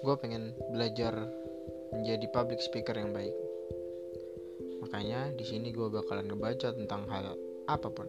gue pengen belajar menjadi public speaker yang baik. Makanya di sini gue bakalan ngebaca tentang hal apa pun.